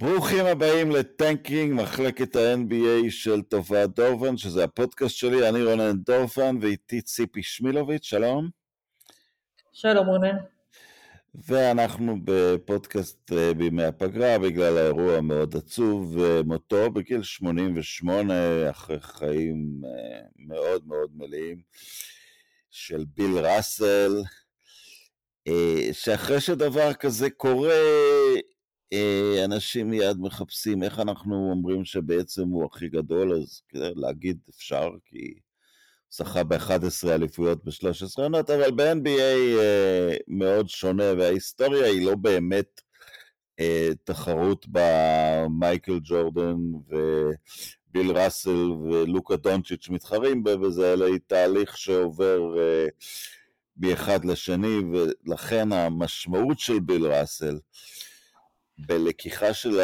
ברוכים הבאים לטנקינג, מחלקת ה-NBA של תופעת דורפן, שזה הפודקאסט שלי, אני רונן דורפן ואיתי ציפי שמילוביץ', שלום. שלום רונן. ואנחנו בפודקאסט אה, בימי הפגרה בגלל האירוע המאוד עצוב, מותו בגיל 88 אחרי חיים אה, מאוד מאוד מלאים של ביל ראסל, אה, שאחרי שדבר כזה קורה, אנשים מיד מחפשים איך אנחנו אומרים שבעצם הוא הכי גדול, אז כדי להגיד אפשר, כי זכה ב-11 אליפויות ב-13 עונות, אבל ב-NBA אה, מאוד שונה, וההיסטוריה היא לא באמת אה, תחרות במייקל ג'ורדן וביל ראסל ולוקה דונצ'יץ' מתחרים בה, וזה אלא היא תהליך שעובר אה, מאחד לשני, ולכן המשמעות של ביל ראסל בלקיחה של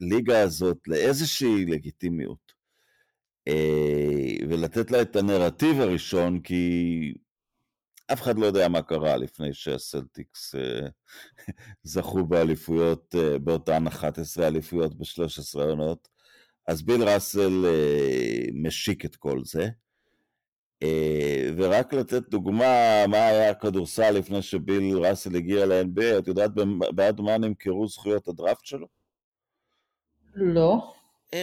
הליגה הזאת לאיזושהי לגיטימיות. אה, ולתת לה את הנרטיב הראשון, כי אף אחד לא יודע מה קרה לפני שהסלטיקס אה, זכו באליפויות, אה, באותן 11 אליפויות ב-13 עונות. אז ביל ראסל משיק את כל זה. ורק לתת דוגמה מה היה הכדורסל לפני שביל ראסל הגיע ל-NBA, את יודעת בעד מה נמכרו זכויות הדראפט שלו? לא.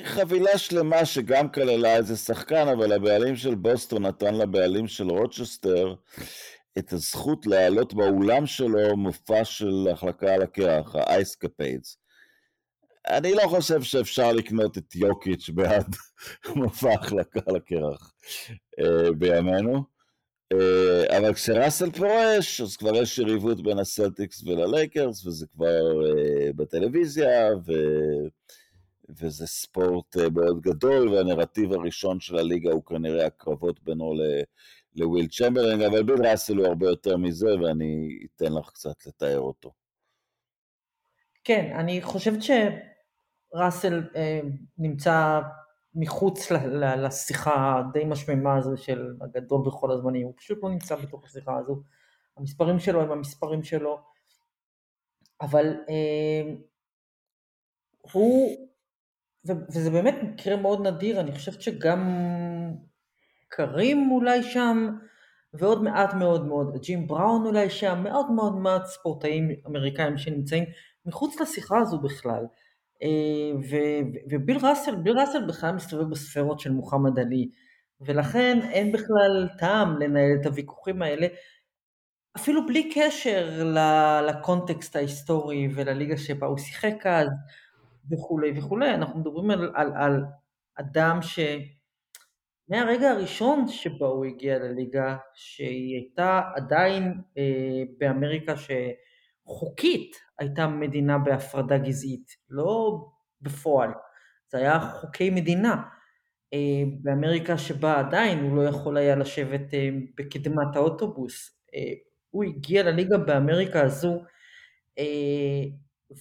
חבילה שלמה שגם כללה איזה שחקן, אבל הבעלים של בוסטון נתן לבעלים של רוצ'סטר את הזכות להעלות באולם שלו מופע של החלקה על הקרח, ה-Ice Capades. אני לא חושב שאפשר לקנות את יוקיץ' בעד מופע החלקה על הקרח בימינו. אה, אבל כשראסל פורש, אז כבר יש יריבות בין הסלטיקס וללייקרס, וזה כבר אה, בטלוויזיה, ו... וזה ספורט אה, מאוד גדול, והנרטיב הראשון של הליגה הוא כנראה הקרבות בינו לוויל צ'מברליין, אבל ביל ראסל הוא הרבה יותר מזה, ואני אתן לך קצת לתאר אותו. כן, אני חושבת שראסל אה, נמצא מחוץ לשיחה הדי משממה הזו של הגדול בכל הזמנים, הוא פשוט לא נמצא בתוך השיחה הזו. המספרים שלו הם המספרים שלו, אבל אה, הוא וזה באמת מקרה מאוד נדיר, אני חושבת שגם קרים אולי שם, ועוד מעט מאוד מאוד, ג'ים בראון אולי שם, מאוד מאוד מעט ספורטאים אמריקאים שנמצאים מחוץ לשיחה הזו בכלל. אה, וביל ראסל, ביל ראסל בכלל מסתובב בספרות של מוחמד עלי, ולכן אין בכלל טעם לנהל את הוויכוחים האלה, אפילו בלי קשר לקונטקסט ההיסטורי ולליגה שבה הוא שיחק אז. וכולי וכולי. אנחנו מדברים על, על, על אדם שמהרגע הראשון שבו הוא הגיע לליגה, שהיא הייתה עדיין אה, באמריקה שחוקית הייתה מדינה בהפרדה גזעית, לא בפועל, זה היה חוקי מדינה. אה, באמריקה שבה עדיין הוא לא יכול היה לשבת אה, בקדמת האוטובוס. אה, הוא הגיע לליגה באמריקה הזו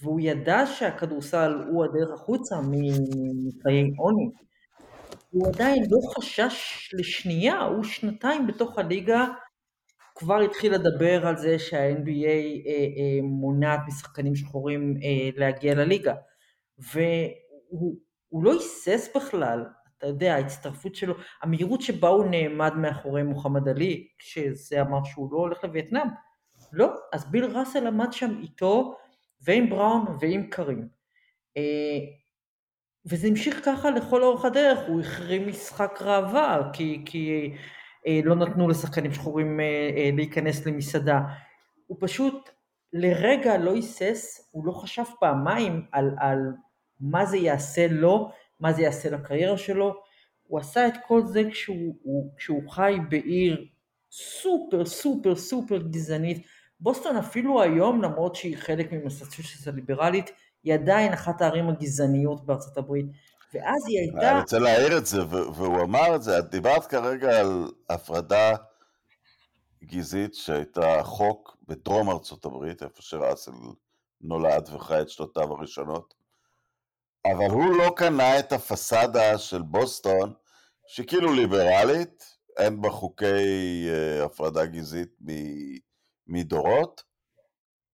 והוא ידע שהכדורסל הוא הדרך החוצה מחיי עוני. הוא עדיין לא חשש לשנייה, הוא שנתיים בתוך הליגה, כבר התחיל לדבר על זה שה-NBA אה, אה, מונעת משחקנים שחורים אה, להגיע לליגה. והוא לא היסס בכלל, אתה יודע, ההצטרפות שלו, המהירות שבה הוא נעמד מאחורי מוחמד עלי, כשזה אמר שהוא לא הולך לווייטנאם. לא, אז ביל ראסל עמד שם איתו, ועם בראון ועם קרים. אה, וזה המשיך ככה לכל אורך הדרך, הוא החרים משחק ראווה, כי, כי לא נתנו לשחקנים שחורים אה, להיכנס למסעדה. הוא פשוט לרגע לא היסס, הוא לא חשב פעמיים על, על מה זה יעשה לו, מה זה יעשה לקריירה שלו. הוא עשה את כל זה כשהוא, הוא, כשהוא חי בעיר סופר סופר סופר גזענית, בוסטון אפילו היום, למרות שהיא חלק ממסצ'וסטס הליברלית, היא עדיין אחת הערים הגזעניות בארצות הברית. ואז היא הייתה... אני רוצה להעיר את זה, והוא אמר את זה, את דיברת כרגע על הפרדה גזעית שהייתה חוק בדרום ארצות הברית, איפה שראסל נולד וחי את שנותיו הראשונות, אבל הוא לא קנה את הפסאדה של בוסטון, שכאילו ליברלית, אין בה חוקי uh, הפרדה גזעית מדורות,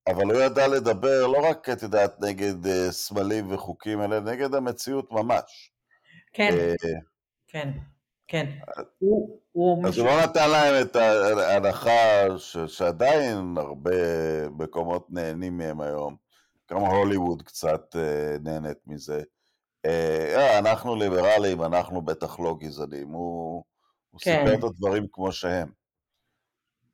אבל הוא ידע לדבר לא רק, את יודעת, נגד uh, סמלים וחוקים, אלא נגד המציאות ממש. כן, uh, כן, כן. הוא, הוא אז. הוא לא נתן להם את ההנחה ש, שעדיין הרבה מקומות נהנים מהם היום. גם הוליווד קצת uh, נהנית מזה. Uh, אנחנו ליברלים, אנחנו בטח לא גזענים. הוא, הוא כן. סיפר את הדברים כמו שהם.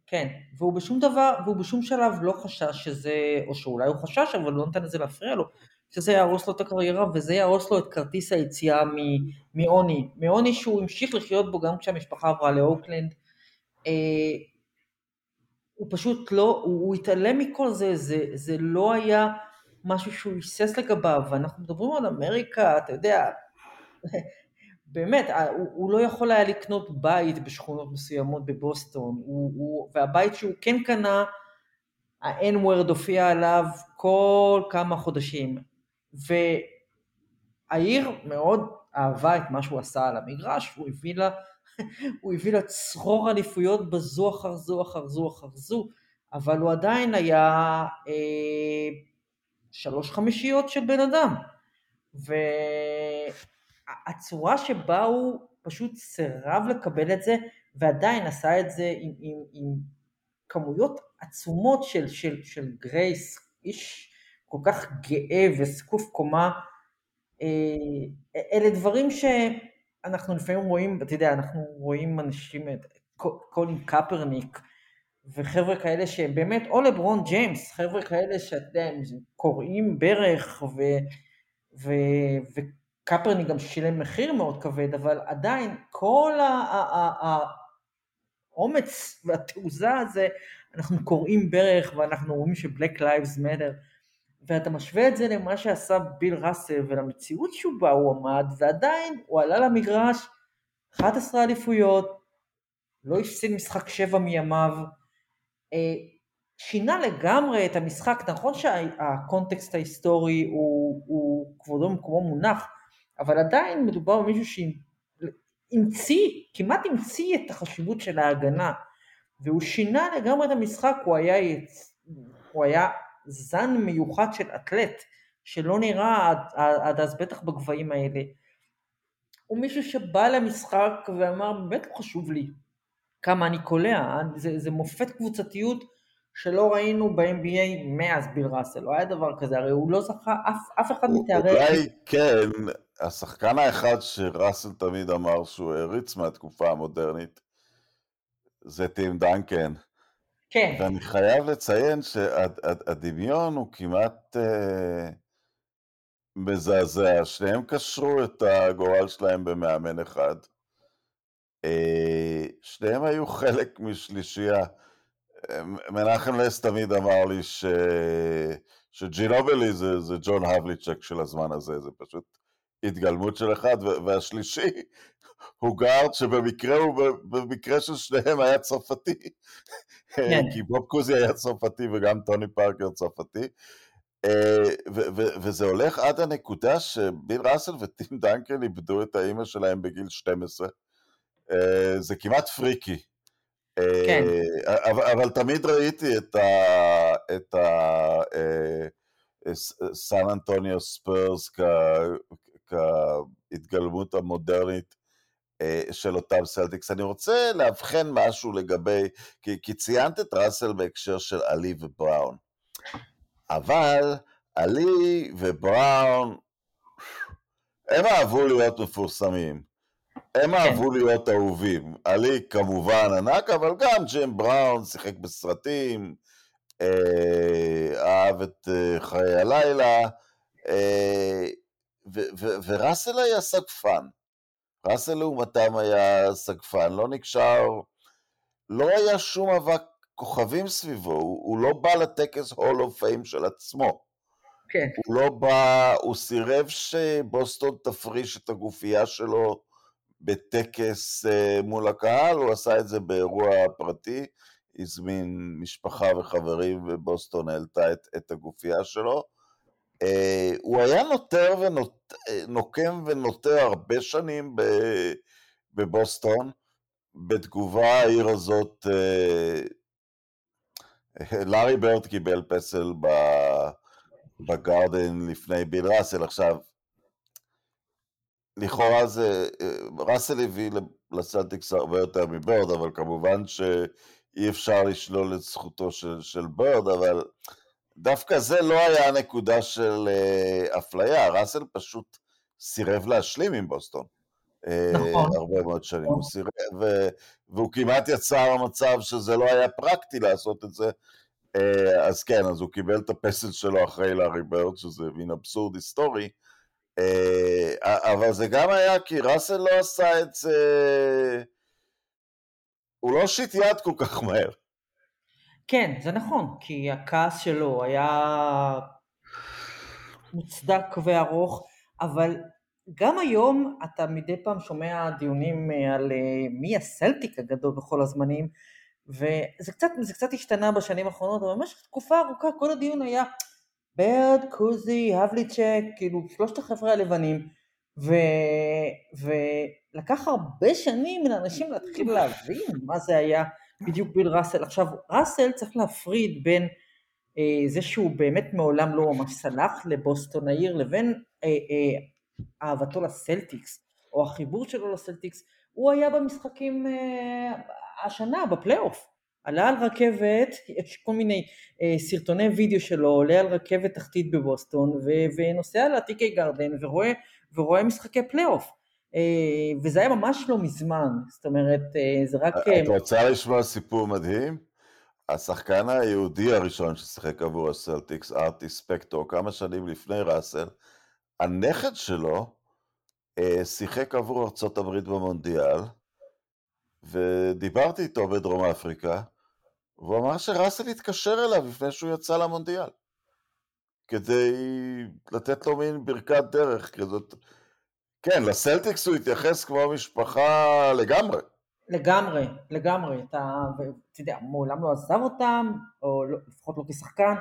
כן, והוא בשום דבר, והוא בשום שלב לא חשש שזה, או שאולי הוא חשש, אבל לא נתן לזה להפריע לו, שזה יהרוס לו את הקריירה, וזה יהרוס לו את כרטיס היציאה מעוני, מעוני שהוא המשיך לחיות בו גם כשהמשפחה עברה לאוקלנד. אה, הוא פשוט לא, הוא, הוא התעלם מכל זה, זה, זה לא היה משהו שהוא היסס לגביו, ואנחנו מדברים על אמריקה, אתה יודע, באמת, הוא, הוא לא יכול היה לקנות בית בשכונות מסוימות בבוסטון, הוא, הוא, והבית שהוא כן קנה, ה-N-word הופיע עליו כל כמה חודשים, והעיר מאוד אהבה את מה שהוא עשה על המגרש, הוא הביא לה, הוא הביא לה צרור אליפויות בזו אחר זו אחר זו אחר זו, אבל הוא עדיין היה אה, שלוש חמישיות של בן אדם. ו... הצורה שבה הוא פשוט סירב לקבל את זה, ועדיין עשה את זה עם, עם, עם כמויות עצומות של, של, של גרייס, איש כל כך גאה וזקוף קומה, אה, אלה דברים שאנחנו לפעמים רואים, אתה יודע, אנחנו רואים אנשים, קולין קפרניק, וחבר'ה כאלה שהם באמת, או לברון ג'יימס, חבר'ה כאלה שאתם קוראים ברך ו, ו, ו, קפרניק גם שילם מחיר מאוד כבד, אבל עדיין כל האומץ והתעוזה הזה, אנחנו כורעים ברך ואנחנו רואים ש-Black Lives Matter, ואתה משווה את זה למה שעשה ביל ראסל ולמציאות שבה הוא עמד, ועדיין הוא עלה למגרש, 11 אליפויות, לא הפסיד משחק שבע מימיו, אה, שינה לגמרי את המשחק, נכון שהקונטקסט ההיסטורי הוא, הוא כבודו במקומו מונח, אבל עדיין מדובר במישהו שהמציא, כמעט המציא את החשיבות של ההגנה, והוא שינה לגמרי את המשחק, הוא היה, הוא היה זן מיוחד של אתלט, שלא נראה עד, עד אז בטח בגבהים האלה. הוא מישהו שבא למשחק ואמר, באמת לא חשוב לי כמה אני קולע, זה, זה מופת קבוצתיות שלא ראינו ב-NBA מאז ביל ראסל, לא היה דבר כזה, הרי הוא לא זכה אף, אף אחד מתארי... אולי כן, השחקן האחד שראסל תמיד אמר שהוא העריץ מהתקופה המודרנית, זה טים דנקן. כן. ואני חייב לציין שהדמיון הוא כמעט אה, מזעזע. שניהם קשרו את הגורל שלהם במאמן אחד. אה, שניהם היו חלק משלישייה. מנחם לס תמיד אמר לי ש... שג'ינובלי זה, זה ג'ון הבליצ'ק של הזמן הזה, זה פשוט התגלמות של אחד, והשלישי הוא גארד שבמקרה הוא, במקרה של שניהם היה צרפתי, כן. כי בוב קוזי היה צרפתי וגם טוני פארקר צרפתי, אה, וזה הולך עד הנקודה שביל ראסל וטים דנקן איבדו את האימא שלהם בגיל 12. אה, זה כמעט freaky. כן. אה, אבל, אבל תמיד ראיתי את ה... את ה סן אנטוניו ספרס כהתגלמות המודרנית אה, של אותם סלטיקס. אני רוצה לאבחן משהו לגבי, כי, כי ציינת את ראסל בהקשר של עלי ובראון, אבל עלי ובראון, הם אהבו להיות מפורסמים. הם כן. אהבו להיות אהובים. עלי כמובן ענק, אבל גם ג'ים בראון שיחק בסרטים, אה, אהב את אה, חיי הלילה, וראסל היה סגפן. ראסל לעומתם היה סגפן, לא נקשר, לא היה שום אבק כוכבים סביבו, הוא, הוא לא בא לטקס הול אוף פיים של עצמו. כן. הוא לא בא, הוא סירב שבוסטון תפריש את הגופייה שלו בטקס uh, מול הקהל, הוא עשה את זה באירוע פרטי, הזמין משפחה וחברים ובוסטון העלתה את, את הגופייה שלו. Uh, הוא היה נותר ונוקם ונוטר הרבה שנים בבוסטון. בתגובה העיר הזאת לארי ברד קיבל פסל בגארדן לפני ביל ראסל, עכשיו, לכאורה זה, ראסל הביא לסלטיקס הרבה יותר מברד, אבל כמובן שאי אפשר לשלול את זכותו של, של ברד, אבל דווקא זה לא היה הנקודה של אה, אפליה, ראסל פשוט סירב להשלים עם בוסטון. אה, נכון. הרבה מאוד שנים. הוא סירב, והוא כמעט יצר מצב שזה לא היה פרקטי לעשות את זה. אה, אז כן, אז הוא קיבל את הפסל שלו אחרי לארי ברד, שזה מין אבסורד היסטורי. אבל זה גם היה כי ראסל לא עשה את זה... הוא לא שיט יד כל כך מהר. כן, זה נכון, כי הכעס שלו היה מוצדק וארוך, אבל גם היום אתה מדי פעם שומע דיונים אה, על אה, מי הסלטיק הגדול בכל הזמנים, וזה קצת, קצת השתנה בשנים האחרונות, אבל במשך תקופה ארוכה כל הדיון היה ברד, קוזי, הבליצ'ק, כאילו שלושת החבר'ה הלבנים, ו... ולקח הרבה שנים לאנשים להתחיל להבין מה זה היה בדיוק ביל ראסל. עכשיו, ראסל צריך להפריד בין אה, זה שהוא באמת מעולם לא ממש סלח לבוסטון העיר, לבין אה, אה, אהבתו לסלטיקס, או החיבור שלו לסלטיקס. הוא היה במשחקים אה, השנה, בפלייאוף. עלה על רכבת, יש כל מיני אה, סרטוני וידאו שלו, עולה על רכבת תחתית בבוסטון, ו- ונוסע ל-TD Garden ורואה, ורואה משחקי פלייאוף. אה, וזה היה ממש לא מזמן, זאת אומרת, אה, זה רק... את רוצה לשמוע סיפור מדהים? השחקן היהודי הראשון ששיחק עבור הסלטיקס, ארטי ספקטור, כמה שנים לפני ראסל, הנכד שלו אה, שיחק עבור ארצות הברית במונדיאל, ודיברתי איתו בדרום אפריקה, והוא אמר שראסל התקשר אליו לפני שהוא יצא למונדיאל, כדי לתת לו מין ברכת דרך כזאת. כן, לסלטיקס הוא התייחס כמו משפחה לגמרי. לגמרי, לגמרי. אתה, אתה יודע, מעולם לא עזב אותם, או לא, לפחות לא כשחקן,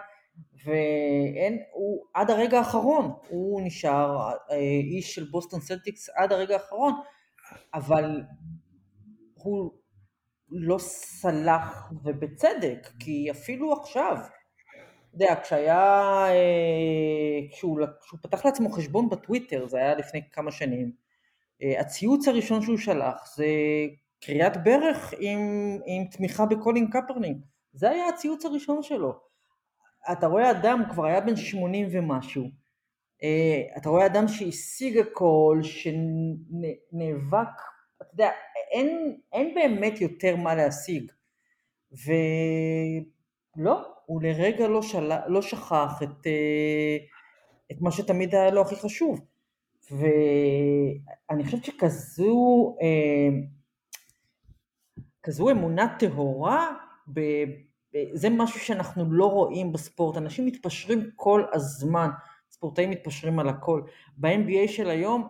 ואין, הוא עד הרגע האחרון, הוא נשאר אה, איש של בוסטון סלטיקס עד הרגע האחרון, אבל הוא לא סלח, ובצדק, כי אפילו עכשיו, אתה יודע, כשהיה, אה, כשהוא, כשהוא פתח לעצמו חשבון בטוויטר, זה היה לפני כמה שנים, אה, הציוץ הראשון שהוא שלח זה כריעת ברך עם, עם תמיכה בקולין קפרניק, זה היה הציוץ הראשון שלו. אתה רואה אדם, כבר היה בן 80 ומשהו, אה, אתה רואה אדם שהשיג הכל, שנאבק, אתה יודע, אין, אין באמת יותר מה להשיג. ולא, הוא לרגע לא, של... לא שכח את, אה, את מה שתמיד היה לו הכי חשוב. ואני חושבת שכזו אה, כזו אמונה טהורה, זה משהו שאנחנו לא רואים בספורט. אנשים מתפשרים כל הזמן, ספורטאים מתפשרים על הכל. ב-NBA של היום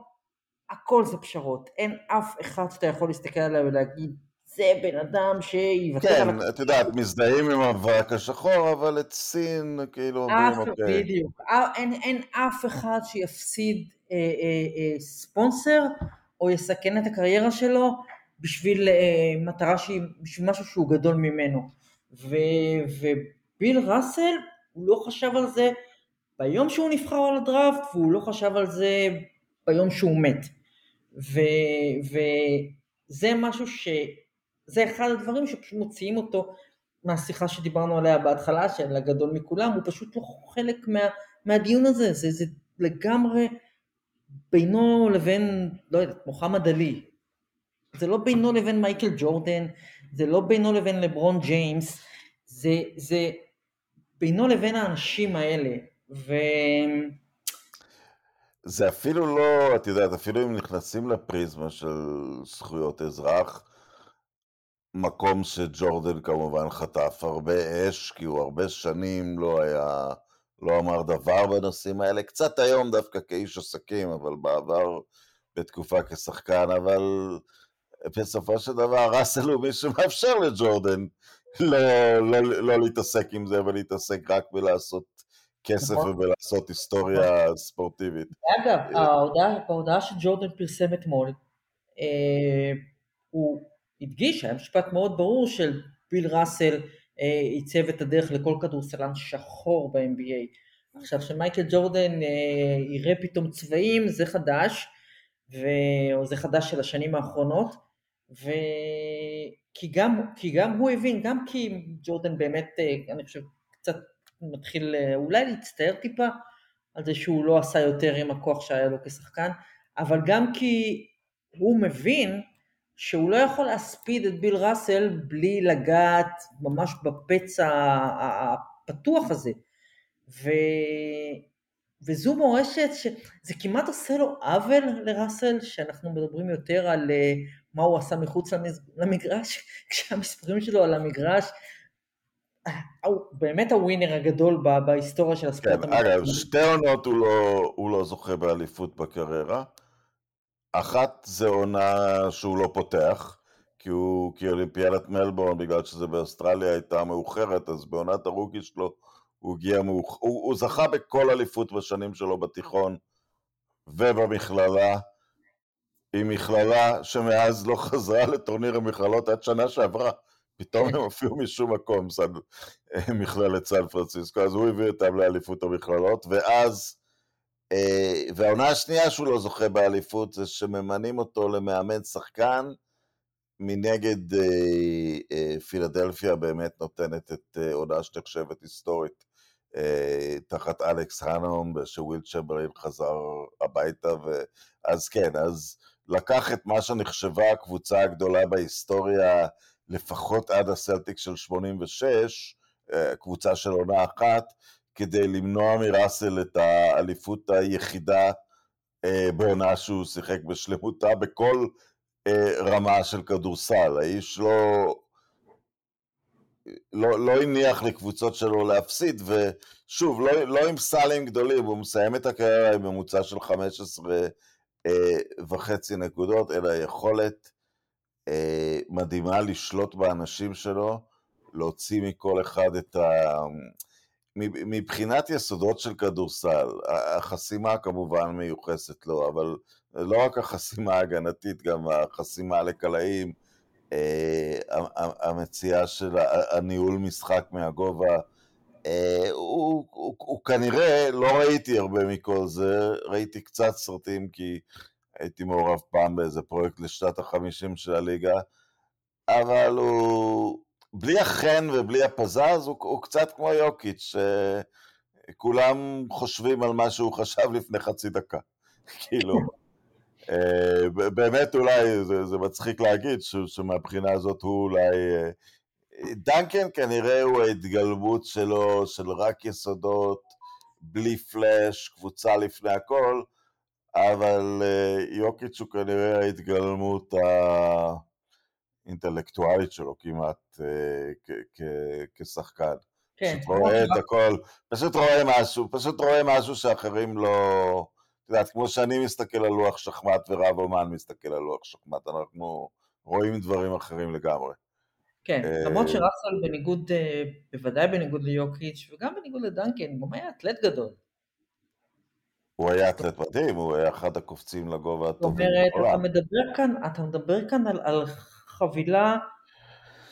הכל זה פשרות, אין אף אחד שאתה יכול להסתכל עליו ולהגיד זה בן אדם שיוותר כן, על... כן, את יודעת, מזדהים עם הוואק השחור, אבל את סין, כאילו, אומרים אוקיי. בדיוק, אה, אין, אין אף אחד שיפסיד אה, אה, אה, ספונסר, או יסכן את הקריירה שלו, בשביל אה, מטרה שהיא, בשביל משהו שהוא גדול ממנו. ו, וביל ראסל, הוא לא חשב על זה ביום שהוא נבחר על הדראפט, והוא לא חשב על זה ביום שהוא מת. ו, וזה משהו ש... זה אחד הדברים שפשוט מוציאים אותו מהשיחה שדיברנו עליה בהתחלה, של הגדול מכולם, הוא פשוט לא חלק מה, מהדיון הזה, זה, זה לגמרי בינו לבין, לא יודעת, מוחמד עלי. זה לא בינו לבין מייקל ג'ורדן, זה לא בינו לבין לברון ג'יימס, זה, זה בינו לבין האנשים האלה. ו... זה אפילו לא, את יודעת, אפילו אם נכנסים לפריזמה של זכויות אזרח, מקום שג'ורדן כמובן חטף הרבה אש, כי הוא הרבה שנים לא היה, לא אמר דבר בנושאים האלה, קצת היום דווקא כאיש עסקים, אבל בעבר בתקופה כשחקן, אבל בסופו של דבר ראסל הוא מי שמאפשר לג'ורדן לא, לא, לא להתעסק עם זה ולהתעסק רק בלעשות כסף נכון. ובלעשות היסטוריה. ספורטיבית. אגב, ההודעה, בהודעה שג'ורדן פרסם אתמול, אה, הוא הדגיש, היה משפט מאוד ברור של ביל ראסל, עיצב את הדרך לכל כדורסלן שחור ב-NBA. עכשיו שמייקל ג'ורדן יראה פתאום צבעים זה חדש, ו... או זה חדש של השנים האחרונות, ו... כי, גם, כי גם הוא הבין, גם כי ג'ורדן באמת, אני חושב, קצת מתחיל אולי להצטער טיפה על זה שהוא לא עשה יותר עם הכוח שהיה לו כשחקן, אבל גם כי הוא מבין שהוא לא יכול להספיד את ביל ראסל בלי לגעת ממש בפצע הפתוח הזה. ו... וזו מורשת שזה כמעט עושה לו עוול לראסל, שאנחנו מדברים יותר על אה, מה הוא עשה מחוץ למגרש, כשהמספרים שלו על המגרש, אה, באמת הווינר הגדול בהיסטוריה של הספורט. כן, אגב, שתי עונות הוא לא, הוא לא זוכה באליפות בקריירה. אחת זה עונה שהוא לא פותח, כי, הוא, כי אולימפיאדת מלבורן, בגלל שזה באוסטרליה הייתה מאוחרת, אז בעונת הרוקי שלו הוא הגיע מאוחר, הוא, הוא זכה בכל אליפות בשנים שלו בתיכון ובמכללה, עם מכללה שמאז לא חזרה לטורניר המכללות עד שנה שעברה. פתאום הם הופיעו משום מקום, סד... מכללת סן פרנסיסקו, אז הוא הביא אותם לאליפות המכללות, ואז, אה, והעונה השנייה שהוא לא זוכה באליפות זה שממנים אותו למאמן שחקן, מנגד אה, אה, פילדלפיה באמת נותנת את עונה שנחשבת היסטורית תחת אלכס הנום, שוויל צ'מברלין חזר הביתה, אז כן, אז לקח את מה שנחשבה הקבוצה הגדולה בהיסטוריה, לפחות עד הסלטיק של 86, אה, קבוצה של עונה אחת, כדי למנוע מראסל את האליפות היחידה אה, בעונה שהוא שיחק בשלמותה בכל אה, רמה של כדורסל. האיש לא, לא, לא הניח לקבוצות שלו להפסיד, ושוב, לא, לא עם סלים גדולים, הוא מסיים את הקריירה עם ממוצע של 15 וחצי נקודות, אלא יכולת אה, מדהימה לשלוט באנשים שלו, להוציא מכל אחד את ה... מבחינת יסודות של כדורסל, החסימה כמובן מיוחסת לו, אבל לא רק החסימה ההגנתית, גם החסימה לקלעים, אה, המציאה של הניהול משחק מהגובה, אה, הוא, הוא, הוא כנראה, לא ראיתי הרבה מכל זה, ראיתי קצת סרטים כי הייתי מעורב פעם באיזה פרויקט לשנת החמישים של הליגה, אבל הוא, בלי החן ובלי הפזז, הוא, הוא קצת כמו יוקיץ', שכולם חושבים על מה שהוא חשב לפני חצי דקה. כאילו, אה, באמת אולי, זה, זה מצחיק להגיד ש, שמבחינה הזאת הוא אולי... אה, דנקן כנראה הוא ההתגלמות שלו, של רק יסודות, בלי פלאש, קבוצה לפני הכל, אבל אה, יוקיץ' הוא כנראה ההתגלמות האינטלקטואלית שלו כמעט אה, כשחקן. כן. פשוט רואה את הכל, פשוט רואה משהו, פשוט רואה משהו שאחרים לא... את יודעת, כמו שאני מסתכל על לוח שחמט ורב אומן מסתכל על לוח שחמט, אנחנו רואים דברים אחרים לגמרי. כן, אה, למרות שראסל בניגוד, בוודאי בניגוד ליוקיץ' וגם בניגוד לדנקן, הוא היה אתלט גדול. הוא היה אתלט מדהים, הוא היה אחד הקופצים לגובה הטובים בעולם. אתה מדבר כאן, אתה מדבר כאן על, על חבילה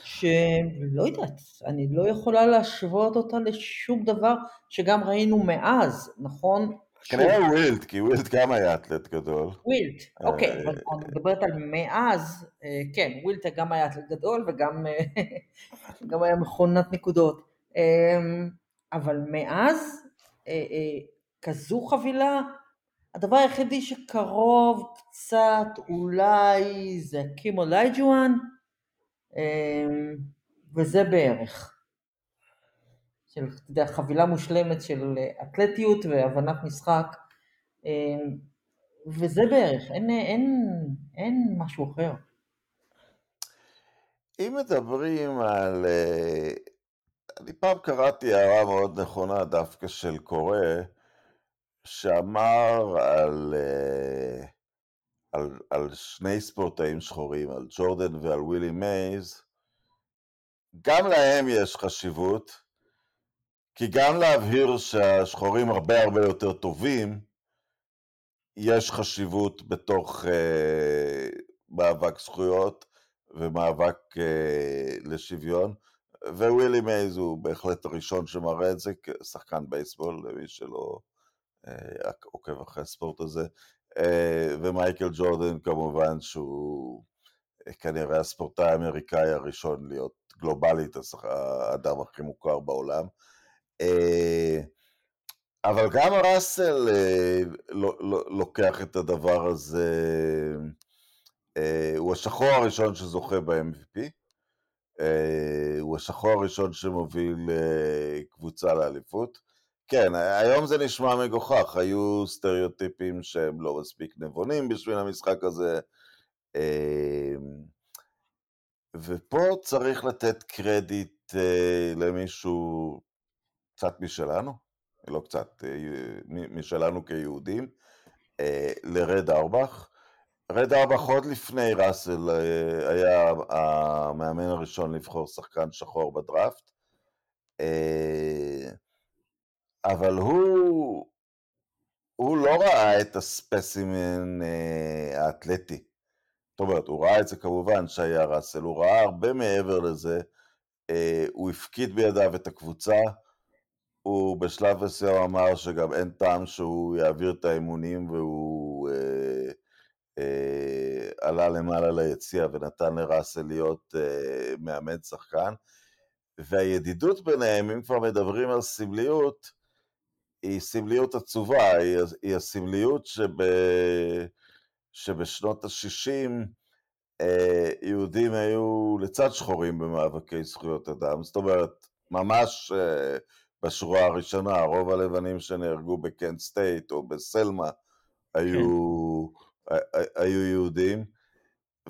שלא יודעת, אני לא יכולה להשוות אותה לשום דבר שגם ראינו מאז, נכון? כנראה ווילד, כי ווילד גם היה אתלט גדול. ווילט, אוקיי, אה, אבל אני מדברת על מאז, אה, כן, ווילט גם היה אתלט גדול וגם אה, היה מכונת נקודות. אבל מאז, כזו חבילה, הדבר היחידי שקרוב קצת אולי זה האקים אולאג'ואן, אמ, וזה בערך. של, יודע, חבילה מושלמת של אתלטיות והבנת משחק, אמ, וזה בערך, אין, אין, אין משהו אחר. אם מדברים על... אה, אני פעם קראתי הערה מאוד נכונה דווקא של קורא, שאמר על, אה, על, על שני ספורטאים שחורים, על ג'ורדן ועל ווילי מייז, גם להם יש חשיבות, כי גם להבהיר שהשחורים הרבה הרבה יותר טובים, יש חשיבות בתוך uh, מאבק זכויות ומאבק uh, לשוויון. ווילי מייז הוא בהחלט הראשון שמראה את זה כשחקן בייסבול, למי שלא אה, עוקב אחרי הספורט הזה. אה, ומייקל ג'ורדן כמובן שהוא אה, כנראה הספורטאי האמריקאי הראשון להיות גלובלית האדם הכי מוכר בעולם. אבל גם ראסל לוקח את הדבר הזה, הוא השחור הראשון שזוכה ב-MVP, הוא השחור הראשון שמוביל קבוצה לאליפות. כן, היום זה נשמע מגוחך, היו סטריאוטיפים שהם לא מספיק נבונים בשביל המשחק הזה, אמ, ופה צריך לתת קרדיט אה, למישהו קצת משלנו, לא קצת, אה, משלנו כיהודים, אה, לרד ארבך. רד ארבך עוד לפני ראסל היה המאמן הראשון לבחור שחקן שחור בדראפט. אבל הוא, הוא לא ראה את הספסימן אה, האתלטי. זאת אומרת, הוא ראה את זה כמובן שהיה ראסל, הוא ראה הרבה מעבר לזה, אה, הוא הפקיד בידיו את הקבוצה, הוא בשלב מסוים אמר שגם אין טעם שהוא יעביר את האימונים והוא אה, אה, עלה למעלה ליציע ונתן לראסל להיות אה, מאמן שחקן. והידידות ביניהם, אם כבר מדברים על סמליות, היא סמליות עצובה, היא, היא הסמליות שב, שבשנות ה-60 אה, יהודים היו לצד שחורים במאבקי זכויות אדם, זאת אומרת, ממש אה, בשורה הראשונה, רוב הלבנים שנהרגו בקנט סטייט או בסלמה היו, כן. היו יהודים,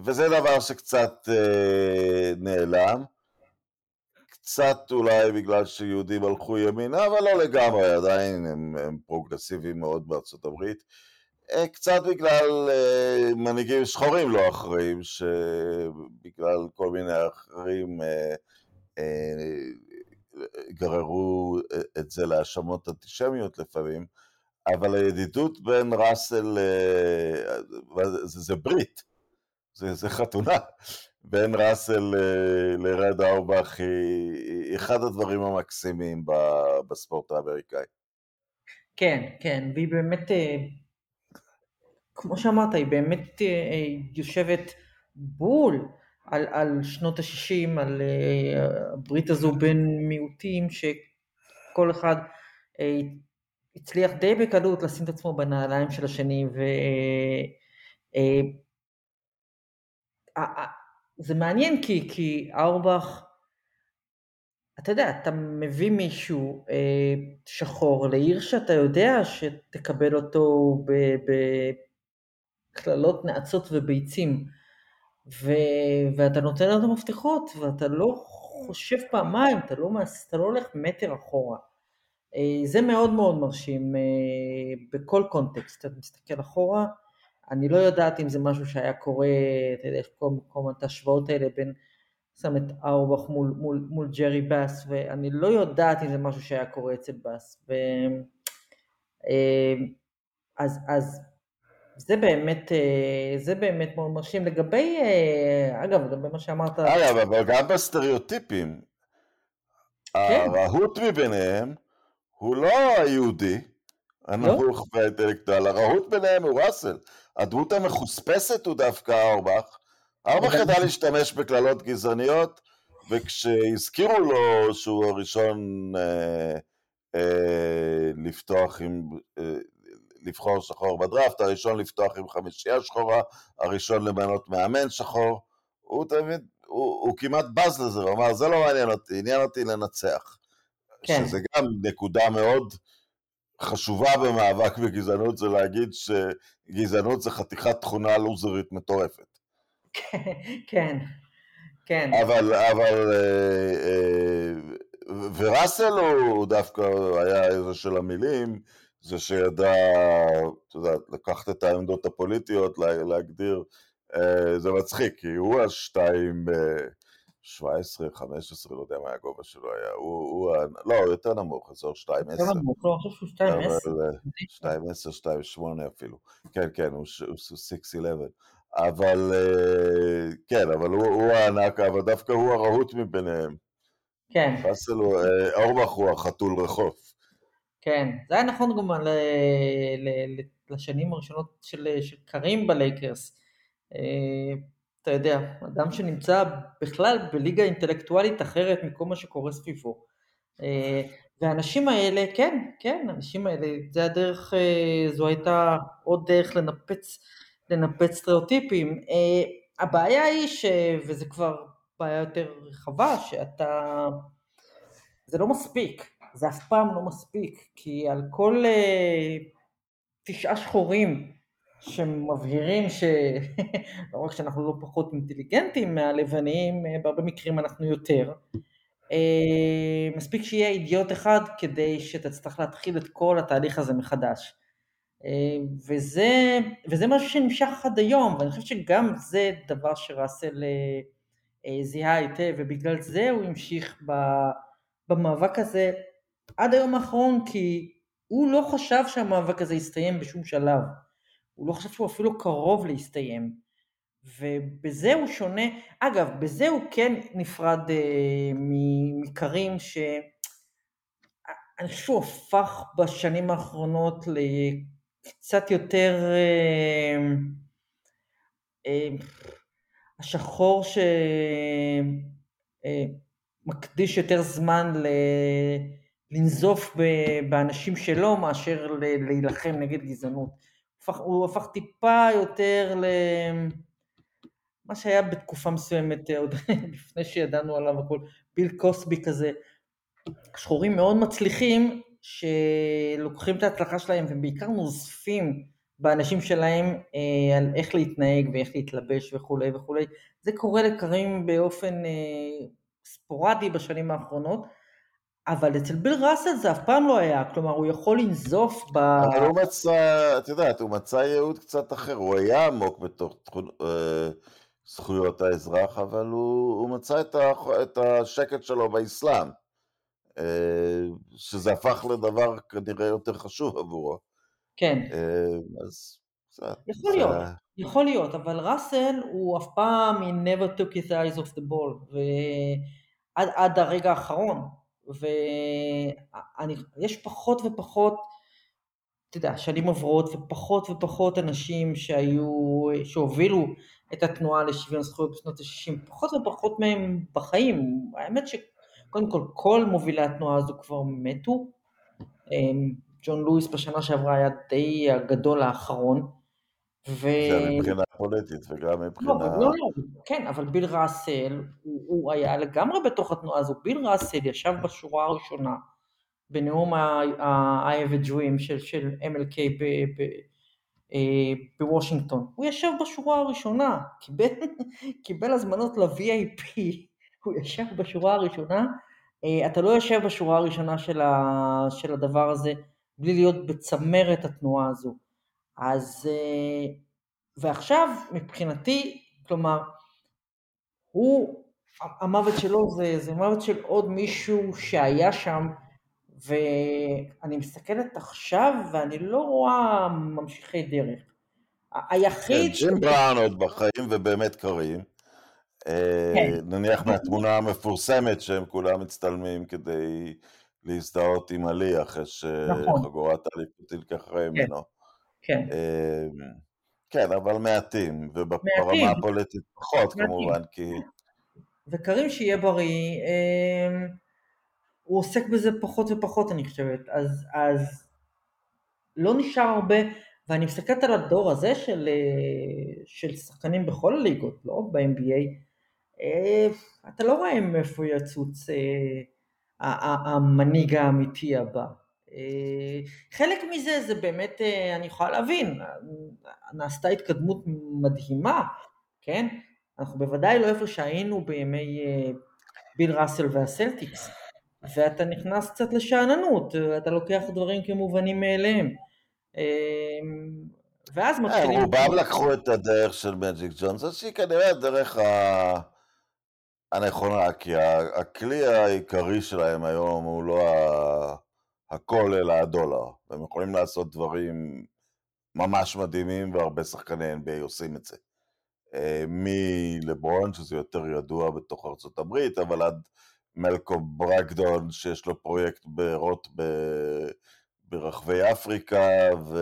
וזה דבר שקצת אה, נעלם. קצת אולי בגלל שיהודים הלכו ימינה, אבל לא לגמרי, עדיין הם, הם פרוגרסיביים מאוד בארצות הברית. אה, קצת בגלל אה, מנהיגים שחורים לא אחראים, שבגלל כל מיני אחרים אה, גררו את זה להאשמות אנטישמיות לפעמים, אבל הידידות בין ראסל, זה, זה ברית, זה, זה חתונה, בין ראסל אה, לרד אורבך היא אחד הדברים המקסימים בספורט האמריקאי. כן, כן, והיא באמת, אה, כמו שאמרת, היא באמת אה, יושבת בול על, על שנות ה-60, על הברית הזו בין מיעוטים, שכל אחד הצליח די בקלות לשים את עצמו בנעליים של השני, ו... זה מעניין כי, כי אורבך, אתה יודע, אתה מביא מישהו אה, שחור לעיר שאתה יודע שתקבל אותו בקללות, נאצות וביצים, ו, ואתה נותן לו את המפתחות, ואתה לא חושב פעמיים, אתה לא, אתה לא הולך מטר אחורה. אה, זה מאוד מאוד מרשים אה, בכל קונטקסט, אתה מסתכל אחורה, אני לא יודעת אם זה משהו שהיה קורה, אתה יודע, יש כל מקום את ההשוואות האלה בין, שם את אורבך מול, מול, מול ג'רי באס, ואני לא יודעת אם זה משהו שהיה קורה אצל באס. ו, אה, אז, אז זה באמת, אה, זה באמת מאוד מרשים. לגבי, אה, אגב, לגבי מה שאמרת... אגב, אבל גם בסטריאוטיפים, כן. הרהוט מביניהם הוא לא היהודי, הנמוך לא? והאינטלקטואל, הרהוט ביניהם הוא ראסל. הדמות המחוספסת הוא דווקא אורבך. אורבך ידע להשתמש בקללות גזעניות, וכשהזכירו לו שהוא הראשון אה, אה, לפתוח עם, אה, לבחור שחור בדראפט, הראשון לפתוח עם חמישייה שחורה, הראשון למנות מאמן שחור, הוא תמיד, הוא, הוא כמעט בז לזה, הוא אמר, זה לא מעניין אותי, עניין אותי לנצח. כן. שזה גם נקודה מאוד חשובה במאבק בגזענות זה להגיד שגזענות זה חתיכת תכונה לוזרית מטורפת. כן, כן. אבל, אבל, אה, אה, וראסל הוא דווקא היה איזה של המילים, זה שידע, אתה יודע, לקחת את העמדות הפוליטיות, להגדיר, אה, זה מצחיק, כי הוא השתיים, 17, 15, לא יודע מה הגובה שלו היה, הוא, הוא לא, יותר נמוך, אזור 2-10. יותר נמוך, לא, אני חושב שהוא 2-10. 2-10, 2-8 אפילו. כן, כן, הוא 6-11. אבל, אה, כן, אבל הוא, הוא הענק, אבל דווקא הוא הרהוט מביניהם. כן. ראסל הוא, אה, אורבך הוא החתול רחוב. כן, זה היה נכון גם ל, ל, לשנים הראשונות של, של קרים בלייקרס. אה, אתה יודע, אדם שנמצא בכלל בליגה אינטלקטואלית אחרת מכל מה שקורה סביבו. אה, והאנשים האלה, כן, כן, האנשים האלה, זה הדרך, אה, זו הייתה עוד דרך לנפץ, לנפץ סטריאוטיפים. הבעיה היא, ש, וזה כבר בעיה יותר רחבה, שאתה, זה לא מספיק. זה אף פעם לא מספיק, כי על כל תשעה שחורים שמבהירים שלא רק שאנחנו לא פחות אינטליגנטים מהלבנים, אה, בהרבה מקרים אנחנו יותר. Uh, מספיק שיהיה אידיוט אחד כדי שתצטרך להתחיל את כל התהליך הזה מחדש. Uh, וזה, וזה משהו שנמשך עד היום, ואני חושב שגם זה דבר שראסל זיהה היטב, ובגלל זה הוא המשיך במאבק הזה עד היום האחרון כי הוא לא חשב שהמאבק הזה יסתיים בשום שלב. הוא לא חשב שהוא אפילו קרוב להסתיים. ובזה הוא שונה, אגב, בזה הוא כן נפרד אה, מקרים ש... אני חושב שהוא הפך בשנים האחרונות לקצת יותר אה, אה, השחור שמקדיש אה, יותר זמן ל... לנזוף באנשים שלו מאשר להילחם נגד גזענות. הוא הפך טיפה יותר למה שהיה בתקופה מסוימת, עוד לפני שידענו עליו הכל, ביל קוסבי כזה. שחורים מאוד מצליחים שלוקחים את ההצלחה שלהם ובעיקר נוזפים באנשים שלהם אה, על איך להתנהג ואיך להתלבש וכולי וכולי. זה קורה לקרים באופן אה, ספורדי בשנים האחרונות. אבל אצל ביל ראסל זה אף פעם לא היה, כלומר הוא יכול לנזוף ב... אבל הוא מצא, את יודעת, הוא מצא ייעוד קצת אחר, הוא היה עמוק בתוך אה, זכויות האזרח, אבל הוא, הוא מצא את, ה, את השקט שלו באסלאם, אה, שזה הפך לדבר כנראה יותר חשוב עבורו. כן. אה, אז קצת... יכול זה... להיות, יכול להיות, אבל ראסל הוא אף פעם, he never took his eyes off the ball, ועד הרגע האחרון. ויש פחות ופחות, אתה יודע, שנים עוברות ופחות ופחות אנשים שהיו, שהובילו את התנועה לשוויון זכויות בשנות ה-60, פחות ופחות מהם בחיים. האמת שקודם כל, כל מובילי התנועה הזו כבר מתו. אמ, ג'ון לואיס בשנה שעברה היה די הגדול האחרון. ו... גם מבחינה פוליטית וגם מבחינה... לא, לא, לא, כן, אבל ביל ראסל, הוא, הוא היה לגמרי בתוך התנועה הזו. ביל ראסל ישב בשורה הראשונה בנאום ה-I have a dream של, של MLK ב, ב, אה, בוושינגטון. הוא ישב בשורה הראשונה, קיבל, קיבל הזמנות ל-VIP, הוא ישב בשורה הראשונה. אה, אתה לא יושב בשורה הראשונה של, ה, של הדבר הזה בלי להיות בצמרת התנועה הזו. אז, אה, ועכשיו מבחינתי, כלומר, הוא, המוות שלו זה, זה מוות של עוד מישהו שהיה שם, ואני מסתכלת עכשיו ואני לא רואה ממשיכי דרך. היחיד... כן, ג'ים בראון עוד בחיים ובאמת קרים. אה, כן. נניח מהתמונה המפורסמת שהם כולם מצטלמים כדי להזדהות עם עלי אחרי נכון. שחגורת האליפות תלקח כן. ממנו. כן. אמ, כן, אבל מעטים, וברמה הפוליטית פחות. כמובן, כי... וקרים שיהיה בריא, אמ, הוא עוסק בזה פחות ופחות אני חושבת, אז, אז לא נשאר הרבה, ואני מסתכלת על הדור הזה של, אה, של שחקנים בכל הליגות, לא רק ב-NBA, אה, אתה לא רואה מאיפה יצוץ אה, המנהיג האמיתי הבא. אה, חלק מזה זה באמת, אה, אני יכולה להבין, נעשתה התקדמות מדהימה, כן? אנחנו בוודאי לא איפה שהיינו בימי אה, ביל ראסל והסלטיקס, ואתה נכנס קצת לשאננות, אתה לוקח דברים כמובנים מאליהם. ואז מתחילים... רובם לקחו את הדרך של מג'יק ג'ונסון, שהיא כנראה הדרך ה... הנכונה, כי הכלי העיקרי שלהם היום הוא לא ה... הכל אלא הדולר, והם יכולים לעשות דברים ממש מדהימים, והרבה שחקני NBA עושים את זה. אה, מלברון, שזה יותר ידוע בתוך ארצות הברית, אבל עד מלקום ברקדון שיש לו פרויקט בארות ב... ברחבי אפריקה, ו...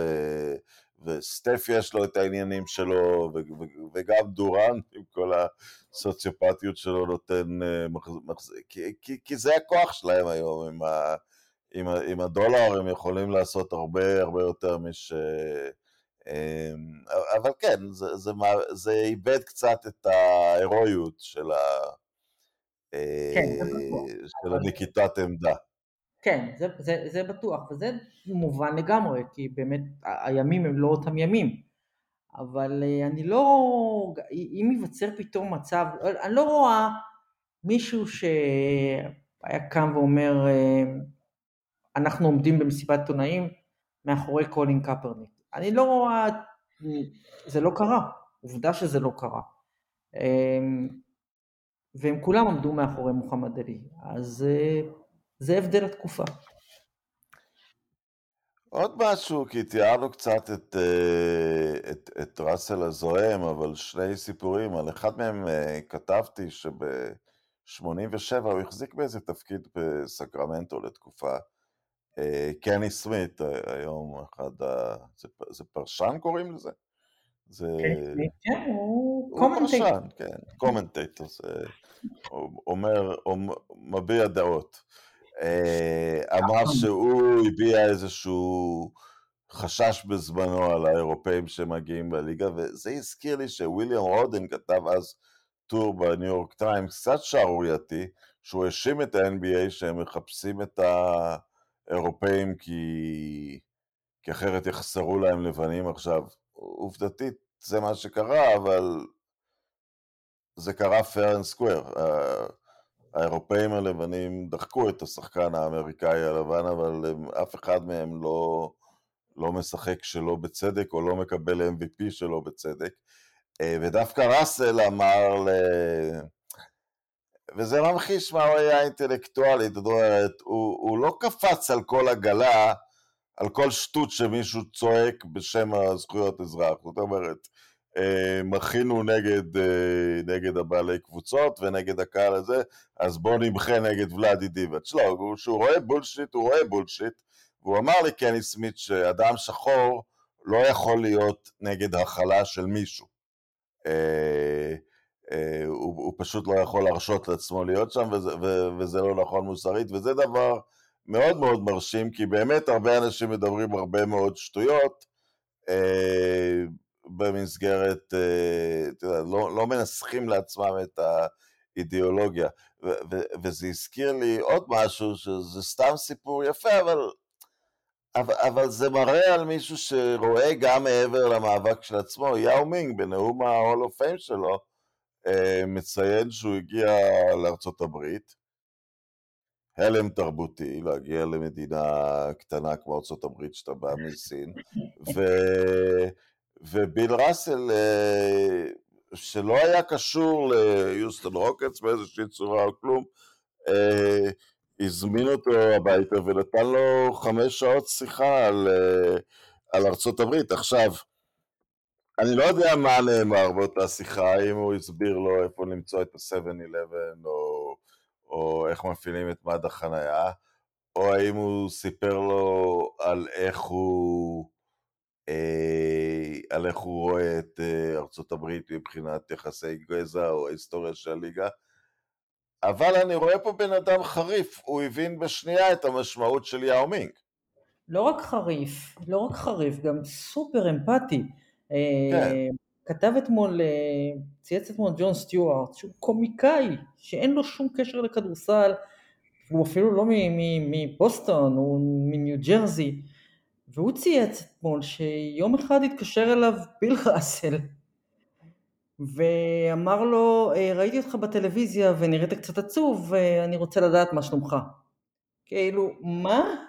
וסטף יש לו את העניינים שלו, ו... וגם דורן עם כל הסוציופטיות שלו נותן אה, מחזיק, כי, כי, כי זה הכוח שלהם היום, עם, ה... עם. עם הדולר הם יכולים לעשות הרבה הרבה יותר מש... אמ, אבל כן, זה, זה, זה איבד קצת את ההירואיות של, ה, כן, אה, של הנקיטת עמדה. כן, זה, זה, זה בטוח, וזה מובן לגמרי, כי באמת הימים הם לא אותם ימים. אבל אה, אני לא, אם ייווצר פתאום מצב, אני לא רואה מישהו שהיה קם ואומר, אה, אנחנו עומדים במסיבת עיתונאים מאחורי קולין קפרניק. אני לא רואה, זה לא קרה, עובדה שזה לא קרה. אמ, והם כולם עמדו מאחורי מוחמד עלי, אז אה, זה הבדל התקופה. עוד משהו, כי תיארנו קצת את, אה, את, את ראסל הזוהם, אבל שני סיפורים, על אחד מהם אה, כתבתי שב-87 הוא החזיק באיזה תפקיד בסקרמנטו לתקופה. קני סמית, היום אחד ה... זה, זה פרשן קוראים לזה? זה... כן, הוא commentator. כן, commentator, זה אומר, מביע דעות. אה, אמר שהוא הביע איזשהו חשש בזמנו על האירופאים שמגיעים לליגה, וזה הזכיר לי שוויליאם רודן כתב אז טור בניו יורק טיימס, קצת שערורייתי, שהוא האשים את ה-NBA שהם מחפשים את האירופאים כי... כי אחרת יחסרו להם לבנים עכשיו. עובדתית זה מה שקרה, אבל זה קרה fair and square. האירופאים הלבנים דחקו את השחקן האמריקאי הלבן, אבל הם, אף אחד מהם לא, לא משחק שלא בצדק או לא מקבל MVP שלא בצדק. אה, ודווקא ראסל אמר ל... וזה ממחיש מה הוא היה אינטלקטואלי, זאת אומרת, הוא, הוא לא קפץ על כל עגלה על כל שטות שמישהו צועק בשם הזכויות אזרח. זאת אומרת, אה, מחינו נגד, אה, נגד הבעלי קבוצות ונגד הקהל הזה, אז בוא נמחה נגד ולאדי דיבאץ'. לא, כשהוא רואה בולשיט, הוא רואה בולשיט, והוא אמר לי, קני סמית, שאדם שחור לא יכול להיות נגד הכלה של מישהו. אה, הוא, הוא פשוט לא יכול להרשות לעצמו להיות שם, וזה, וזה לא נכון מוסרית, וזה דבר מאוד מאוד מרשים, כי באמת הרבה אנשים מדברים הרבה מאוד שטויות אה, במסגרת, אה, יודע, לא, לא מנסחים לעצמם את האידיאולוגיה. ו- ו- וזה הזכיר לי עוד משהו, שזה סתם סיפור יפה, אבל, אבל, אבל זה מראה על מישהו שרואה גם מעבר למאבק של עצמו. יאו מינג, בנאום ה-Hall of Fame שלו, מציין שהוא הגיע לארצות הברית, הלם תרבותי, להגיע למדינה קטנה כמו ארה"ב שאתה בא מסין, ו... וביל ראסל, אה, שלא היה קשור ליוסטון רוקטס באיזושהי צורה או כלום, אה, הזמין אותו הביתה ונתן לו חמש שעות שיחה על, אה, על ארצות הברית. עכשיו, אני לא יודע מה נאמר באותה שיחה, אם הוא הסביר לו איפה למצוא את ה-7-11 או או איך מפעילים את מד החנייה, או האם הוא סיפר לו על איך הוא, אה, על איך הוא רואה את אה, ארצות הברית מבחינת יחסי גזע או ההיסטוריה של הליגה. אבל אני רואה פה בן אדם חריף, הוא הבין בשנייה את המשמעות של יאו מינג. לא רק חריף, לא רק חריף, גם סופר אמפתי. כן. כתב אתמול, אה, צייץ אתמול ג'ון סטיוארט, שהוא קומיקאי, שאין לו שום קשר לכדורסל, הוא אפילו לא מבוסטון, הוא מניו ג'רזי, והוא צייץ אתמול שיום אחד התקשר אליו ביל ראסל, ואמר לו, אה, ראיתי אותך בטלוויזיה ונראית קצת עצוב, ואני רוצה לדעת מה שלומך. כאילו, מה?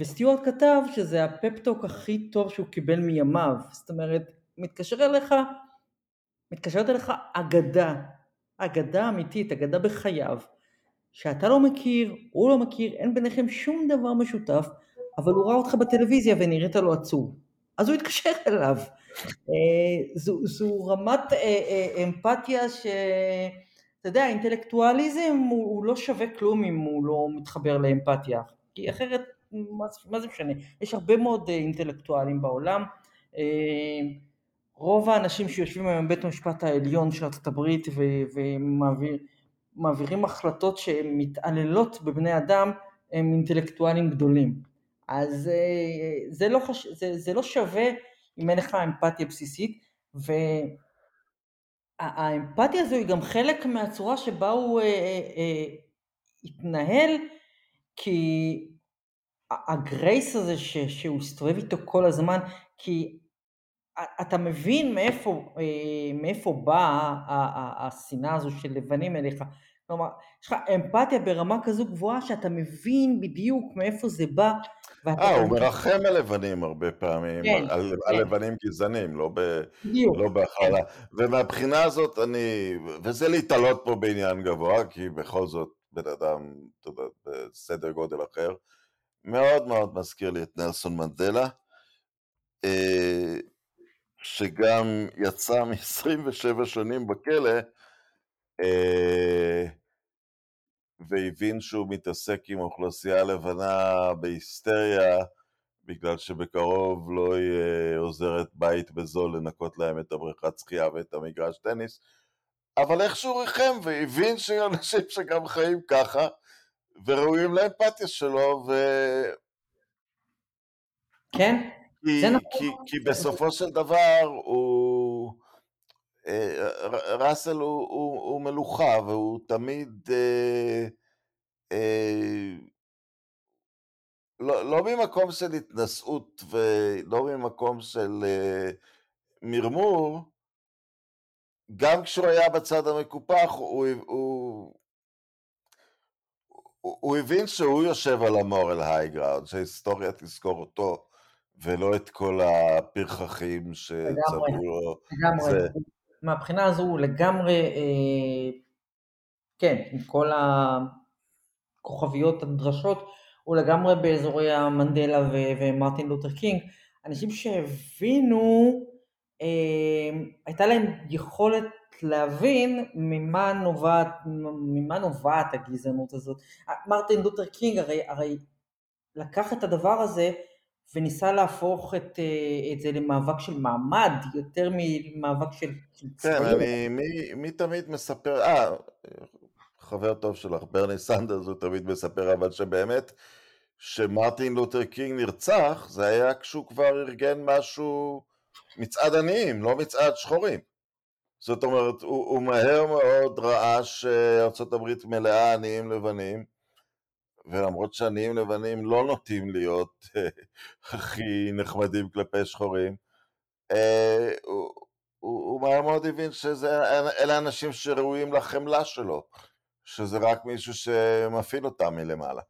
וסטיוארט כתב שזה הפפטוק הכי טוב שהוא קיבל מימיו, זאת אומרת, מתקשר אליך, מתקשרת אליך אגדה, אגדה אמיתית, אגדה בחייו, שאתה לא מכיר, הוא לא מכיר, אין ביניכם שום דבר משותף, אבל הוא ראה אותך בטלוויזיה ונראית לו עצוב. אז הוא התקשר אליו. אה, זו, זו רמת אה, אה, אמפתיה ש... אתה יודע, אינטלקטואליזם הוא, הוא לא שווה כלום אם הוא לא מתחבר לאמפתיה, כי אחרת, מה, זה משנה? יש הרבה מאוד אה, אינטלקטואלים בעולם. אה, רוב האנשים שיושבים היום בבית המשפט העליון של ארצות הברית ומעבירים החלטות שהן מתעללות בבני אדם, הם אינטלקטואלים גדולים. אז אה, זה לא, חש... זה, זה לא שווה אם אין לך אמפתיה בסיסית, והאמפתיה הזו היא גם חלק מהצורה שבה הוא אה, אה, אה, התנהל, כי הגרייס הזה ש, שהוא הסתובב איתו כל הזמן, כי אתה מבין מאיפה, אה, מאיפה באה השנאה הזו של לבנים אליך. כלומר, יש לך אמפתיה ברמה כזו גבוהה שאתה מבין בדיוק מאיפה זה בא. אה, הוא מרחם על לבנים הרבה פעמים, כן, על, כן. על לבנים גזענים, לא, ב, לא בהכללה. כן. ומהבחינה הזאת אני, וזה להתעלות פה בעניין גבוה, כי בכל זאת בן אדם, אתה יודע, בסדר גודל אחר, מאוד מאוד מזכיר לי את נלסון מנדלה. אה, שגם יצא מ-27 שנים בכלא, אה, והבין שהוא מתעסק עם אוכלוסייה לבנה בהיסטריה, בגלל שבקרוב לא יהיה עוזרת בית בזול לנקות להם את הבריכת שחייה ואת המגרש טניס, אבל איכשהו ריחם והבין שאנשים שגם חיים ככה, וראויים לאמפתיה שלו, ו... כן, כי, נכון. כי, כי בסופו של דבר הוא... אה, ראסל הוא, הוא, הוא מלוכה והוא תמיד אה, אה, לא, לא ממקום של התנשאות ולא ממקום של אה, מרמור, גם כשהוא היה בצד המקופח הוא, הוא, הוא, הוא הבין שהוא יושב על ה-moral high ground, שההיסטוריה תזכור אותו ולא את כל הפרחחים שצבעו לו. לגמרי, זה... מהבחינה הזו הוא לגמרי, אה, כן, עם כל הכוכביות הנדרשות, הוא לגמרי באזורי המנדלה ו- ומרטין לותר קינג, אנשים שהבינו, אה, הייתה להם יכולת להבין ממה נובעת, ממה נובעת הגזענות הזאת. מרטין לותר קינג הרי, הרי לקח את הדבר הזה וניסה להפוך את, אה, את זה למאבק של מעמד יותר ממאבק של. כן, אני, מי, מי תמיד מספר, אה, חבר טוב שלך, ברני סנדרס, הוא תמיד מספר, אבל שבאמת, שמרטין לותר קינג נרצח, זה היה כשהוא כבר ארגן משהו, מצעד עניים, לא מצעד שחורים. זאת אומרת, הוא, הוא מהר מאוד ראה שארצות הברית מלאה עניים לבנים, ולמרות שעניים לבנים לא נוטים להיות אה, הכי נחמדים כלפי שחורים, אה, הוא, הוא מהר מאוד הבין שאלה אנשים שראויים לחמלה שלו, שזה רק מישהו שמפעיל אותם מלמעלה.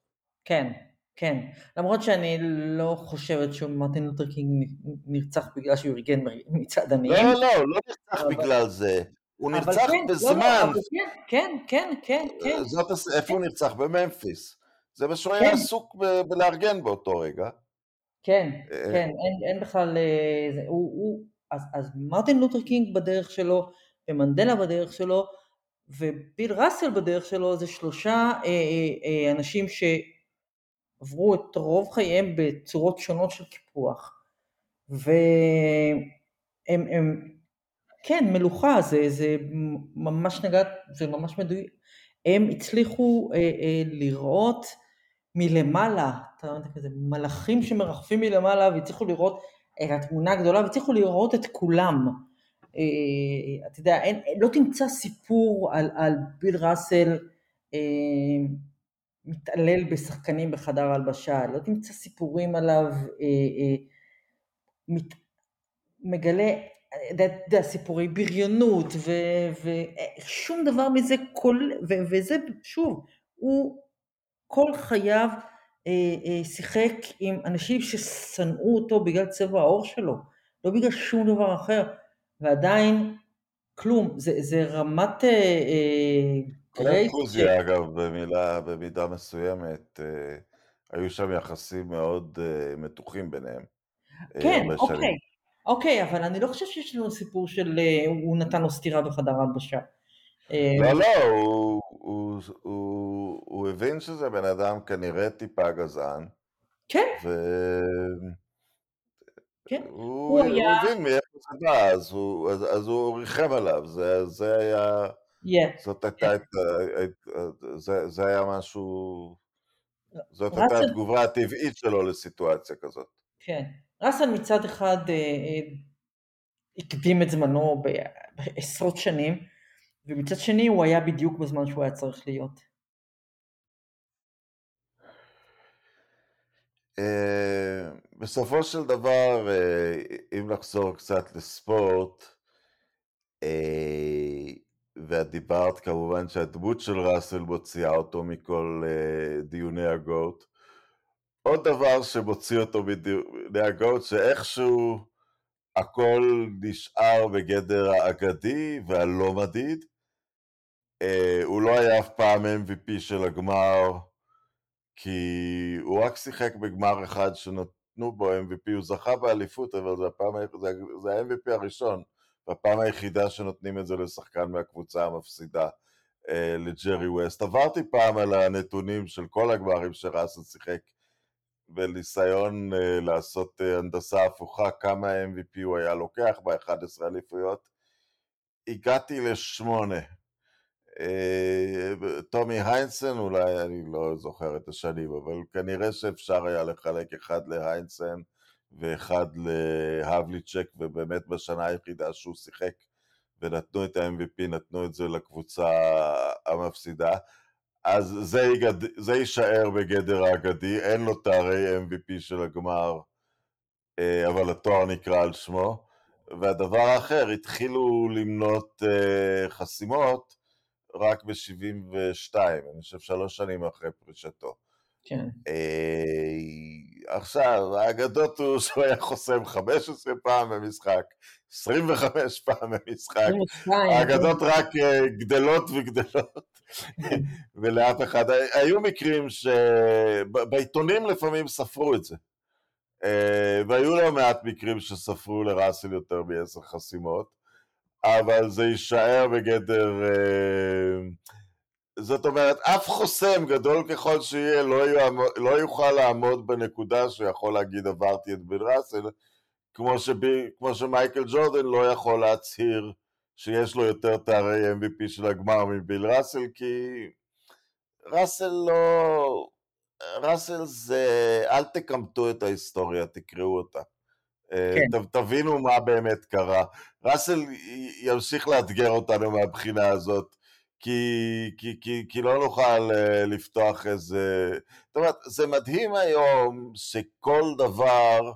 כן, כן. למרות שאני לא חושבת שמרטין לותר קינג נרצח בגלל שהוא ארגן מצד עניים. לא, לא, לא נרצח אבל... בגלל זה. הוא נרצח כן, בזמן. לא, לא, כן, כן, כן, כן. זאת, איפה הוא נרצח? בממפיס. זה מה שהוא היה כן. עסוק ב- בלארגן באותו רגע. כן, אה, כן, אין, אין בכלל, אה, זה, הוא, הוא, אז, אז מרטין לותר קינג בדרך שלו, ומנדלה בדרך שלו, וביל ראסל בדרך שלו, זה שלושה אה, אה, אה, אנשים שעברו את רוב חייהם בצורות שונות של קיפוח. והם, הם, כן, מלוכה, זה, זה ממש נגעת, זה ממש מדויק. הם הצליחו אה, אה, לראות מלמעלה, אתה יודע, כזה מלאכים שמרחפים מלמעלה והצליחו לראות את התמונה הגדולה והצליחו לראות את כולם. אה, אתה יודע, אין, לא תמצא סיפור על, על ביל ראסל אה, מתעלל בשחקנים בחדר הלבשה, לא תמצא סיפורים עליו אה, אה, מת, מגלה, אתה יודע, סיפורי בריונות ושום דבר מזה, כל, ו, וזה שוב, הוא כל חייו אה, אה, שיחק עם אנשים ששנאו אותו בגלל צבע העור שלו, לא בגלל שום דבר אחר, ועדיין כלום, זה, זה רמת גרייס. אה, קוזי ש... אגב, במילה, במידה מסוימת, אה, היו שם יחסים מאוד אה, מתוחים ביניהם. אה, כן, אוקיי, שנים. אוקיי, אבל אני לא חושב שיש לנו סיפור של הוא נתן לו סטירה בחדר הלבשה. לא, לא, הוא, הוא, הוא, הוא הבין שזה בן אדם כנראה טיפה גזען. כן. ו... כן. הוא, הוא הוא היה... הבין מאיפה זה בא, אז הוא, אז, אז הוא ריחם עליו, זה, זה היה, Yeah. זאת הייתה, את ה- את- זה, זה היה משהו, זאת ראסל- הייתה התגובה הטבעית שלו לסיטואציה כזאת. כן. ראסל מצד אחד אה, אה, הקדים את זמנו בעשרות שנים, ומצד שני הוא היה בדיוק בזמן שהוא היה צריך להיות. אה, בסופו של דבר, אה, אם נחזור קצת לספורט, אה, ואת דיברת כמובן שהדמות של ראסל מוציאה אותו מכל אה, דיוני הגוט. עוד דבר שמוציא אותו מדיוני הגוט, שאיכשהו הכל נשאר בגדר האגדי והלא מדיד. אה, הוא לא היה אף פעם MVP של הגמר, כי הוא רק שיחק בגמר אחד שנתנו בו MVP, הוא זכה באליפות, אבל זה, הפעם, זה, זה ה-MVP הראשון, והפעם היחידה שנותנים את זה לשחקן מהקבוצה המפסידה אה, לג'רי ווסט. עברתי פעם על הנתונים של כל הגמרים שראסל שיחק, בניסיון אה, לעשות אה, הנדסה הפוכה, כמה MVP הוא היה לוקח ב-11 אליפויות. הגעתי לשמונה. אה, טומי היינסן, אולי אני לא זוכר את השנים, אבל כנראה שאפשר היה לחלק אחד להיינסן ואחד להבליצ'ק, ובאמת בשנה היחידה שהוא שיחק ונתנו את ה-MVP, נתנו את זה לקבוצה המפסידה. אז זה, יגד... זה יישאר בגדר האגדי, אין לו תארי MVP של הגמר, אה, אבל התואר נקרא על שמו. והדבר האחר, התחילו למנות אה, חסימות רק ב-72, אני חושב שלוש שנים אחרי פרישתו. כן. עכשיו, האגדות הוא שהוא היה חוסם 15 פעם במשחק, 25 פעם במשחק, 22, האגדות רק אה, גדלות וגדלות, ולאף אחד, היו מקרים שבעיתונים לפעמים ספרו את זה, אה, והיו לא מעט מקרים שספרו לראסל יותר מעשר חסימות, אבל זה יישאר בגדר, אה, זאת אומרת, אף חוסם גדול ככל שיהיה לא, יעמוד, לא יוכל לעמוד בנקודה שיכול להגיד עברתי את בן ראסל, כמו, שבי, כמו שמייקל ג'ורדן לא יכול להצהיר שיש לו יותר תארי MVP של הגמר מביל ראסל, כי ראסל לא... ראסל זה... אל תקמטו את ההיסטוריה, תקראו אותה. כן. ת- תבינו מה באמת קרה. ראסל ימשיך לאתגר אותנו מהבחינה הזאת, כי, כי, כי, כי לא נוכל אה, לפתוח איזה... זאת אומרת, זה מדהים היום שכל דבר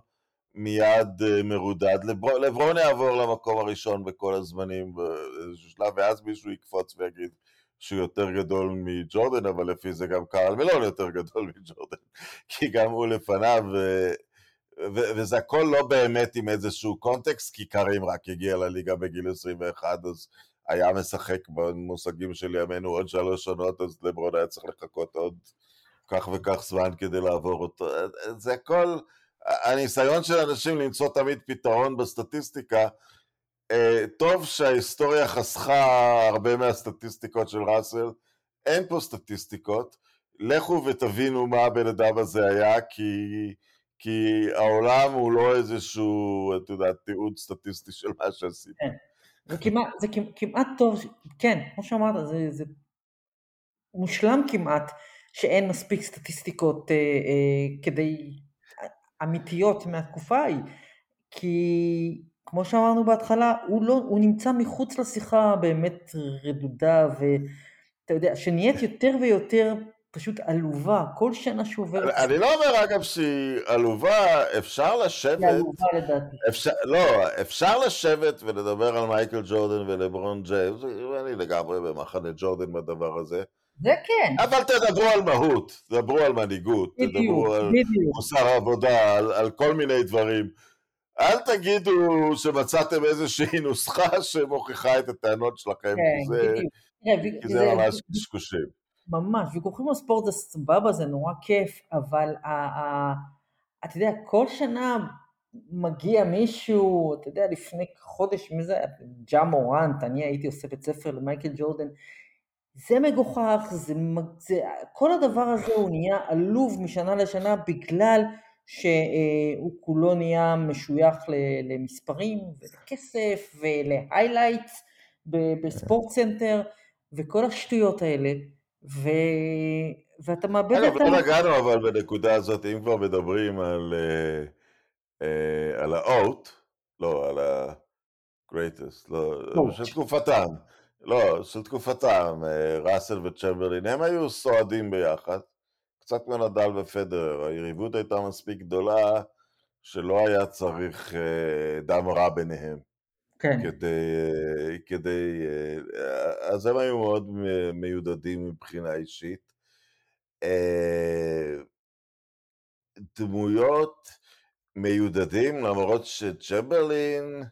מיד אה, מרודד. לבר- לברון יעבור למקום הראשון בכל הזמנים באיזשהו שלב, ואז מישהו יקפוץ ויגיד שהוא יותר גדול מג'ורדן, אבל לפי זה גם קהל מלון יותר גדול מג'ורדן, כי גם הוא לפניו, ו- ו- וזה הכל לא באמת עם איזשהו קונטקסט, כי קרים רק הגיע לליגה בגיל 21, אז היה משחק במושגים של ימינו עוד שלוש שנות, אז לברון היה צריך לחכות עוד כך וכך זמן כדי לעבור אותו. זה הכל, הניסיון של אנשים למצוא תמיד פתרון בסטטיסטיקה, אה, טוב שההיסטוריה חסכה הרבה מהסטטיסטיקות של ראסל, אין פה סטטיסטיקות, לכו ותבינו מה הבן אדם הזה היה, כי, כי העולם הוא לא איזשהו, את יודעת, תיעוד סטטיסטי של מה שעשית. זה כמעט, זה כמעט, טוב, כן, כמו שאמרת, זה, זה מושלם כמעט, שאין מספיק סטטיסטיקות אה, אה, כדי, אמיתיות מהתקופה ההיא, כי כמו שאמרנו בהתחלה, הוא, לא, הוא נמצא מחוץ לשיחה הבאמת רדודה, ואתה יודע, שנהיית יותר ויותר פשוט עלובה, כל שנה שעוברת. אני לא אומר אגב שהיא עלובה, אפשר לשבת... היא עלובה לדעתי. אפשר, לא, אפשר לשבת ולדבר על מייקל ג'ורדן ולברון ג'יימס, ואני לגמרי במחנה ג'ורדן בדבר הזה, זה כן, אבל תדברו על מהות, תדברו על מנהיגות, בדיוק, תדברו על בדיוק. מוסר עבודה, על, על כל מיני דברים. אל תגידו שמצאתם איזושהי נוסחה שמוכיחה את הטענות שלכם, כן, כי זה, כי זה זה- ממש קשקושים. ממש, ויכוחים על ספורט זה סבבה, זה נורא כיף, אבל ה- ה- אתה יודע, כל שנה מגיע מישהו, אתה יודע, לפני חודש, מי זה היה? ג'ה מורנט, אני הייתי עושה בית ספר למייקל ג'ורדן. זה מגוחך, זה, זה, כל הדבר הזה הוא נהיה עלוב משנה לשנה בגלל שהוא כולו נהיה משוייך למספרים ולכסף ול highlights ב-SportsCenter וכל השטויות האלה, ו... ואתה מאבד את ה... לא נגענו אבל בנקודה הזאת, אם כבר מדברים על, uh, uh, על ה-out, לא, על ה-greatest, לא, של תקופתם, לא, של תקופתם, uh, ראסל וצ'מברלין, הם היו סועדים ביחד, קצת כמו נדל ופדר, היריבות הייתה מספיק גדולה שלא היה צריך uh, דם רע ביניהם. כן. כדי, כדי, אז הם היו מאוד מיודדים מבחינה אישית. אה, דמויות מיודדים, למרות שצ'מברלין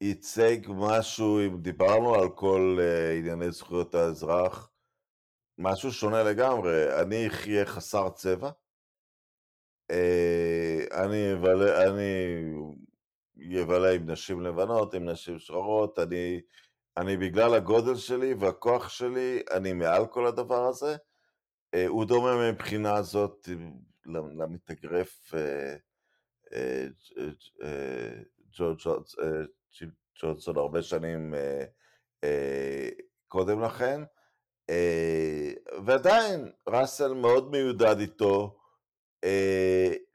ייצג משהו, אם דיברנו על כל uh, ענייני זכויות האזרח, משהו שונה לגמרי. אני אחיה חסר צבע, אני אני אבלה עם נשים לבנות, עם נשים שחורות, אני, אני בגלל הגודל שלי והכוח שלי, אני מעל כל הדבר הזה. אה, הוא דומה מבחינה זאת למתאגרף ג'ורג' ג'ונסון הרבה שנים אה, אה, קודם לכן, ועדיין ראסל מאוד מיודד איתו,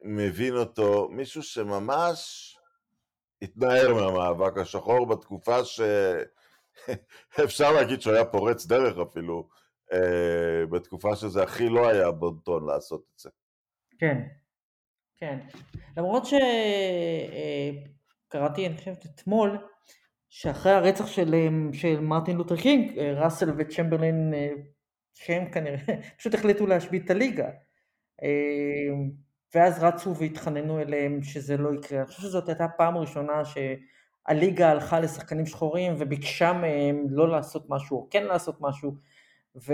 מבין אותו, מישהו שממש התנער מהמאבק השחור בתקופה שאפשר להגיד שהוא היה פורץ דרך אפילו, אה, בתקופה שזה הכי לא היה בונטון לעשות את זה. כן, כן. למרות שקראתי, אה, אני חושבת, אתמול, שאחרי הרצח של, אה, של מרטין לותר קינג, ראסל וצ'מברלין, שהם כנראה פשוט החליטו להשבית את הליגה. ואז רצו והתחננו אליהם שזה לא יקרה. אני חושב שזאת הייתה הפעם הראשונה שהליגה הלכה לשחקנים שחורים וביקשה מהם לא לעשות משהו או כן לעשות משהו. ו...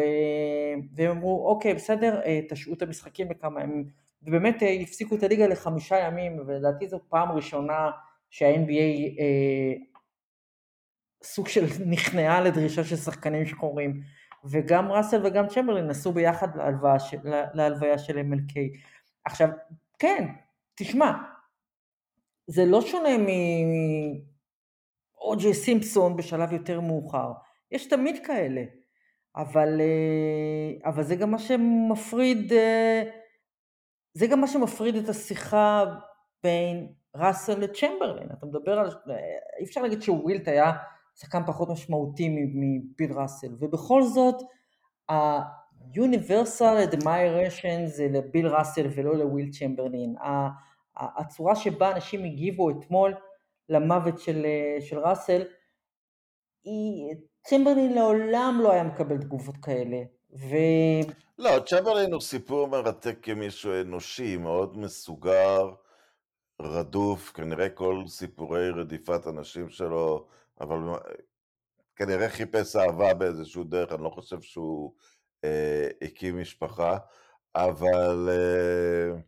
והם אמרו, אוקיי, בסדר, אה, תשעו את המשחקים לכמה ימים, ובאמת אה, הפסיקו את הליגה לחמישה ימים, ולדעתי זו פעם ראשונה שה-NBA אה, סוג של נכנעה לדרישה של שחקנים שחורים, וגם ראסל וגם צ'מברלין נסעו ביחד להלוויה של, להלוויה של MLK. עכשיו, כן, תשמע, זה לא שונה מ-אוג'י סימפסון בשלב יותר מאוחר, יש תמיד כאלה. אבל, אה, אבל זה גם מה שמפריד, אה, זה גם מה שמפריד את השיחה בין ראסל לצ'מברלין. אתה מדבר על, אי אפשר להגיד שווילט היה שחקן פחות משמעותי מביל ראסל, ובכל זאת, ה-universal admiration זה לביל ראסל ולא לוויל צ'מברלין. הצורה שבה אנשים הגיבו אתמול למוות של, של ראסל, צ'מברלין לעולם לא היה מקבל תגובות כאלה. ו... לא, צ'מברלין הוא סיפור מרתק כמישהו אנושי, מאוד מסוגר, רדוף, כנראה כל סיפורי רדיפת הנשים שלו, אבל כנראה חיפש אהבה באיזשהו דרך, אני לא חושב שהוא הקים משפחה, אבל אה,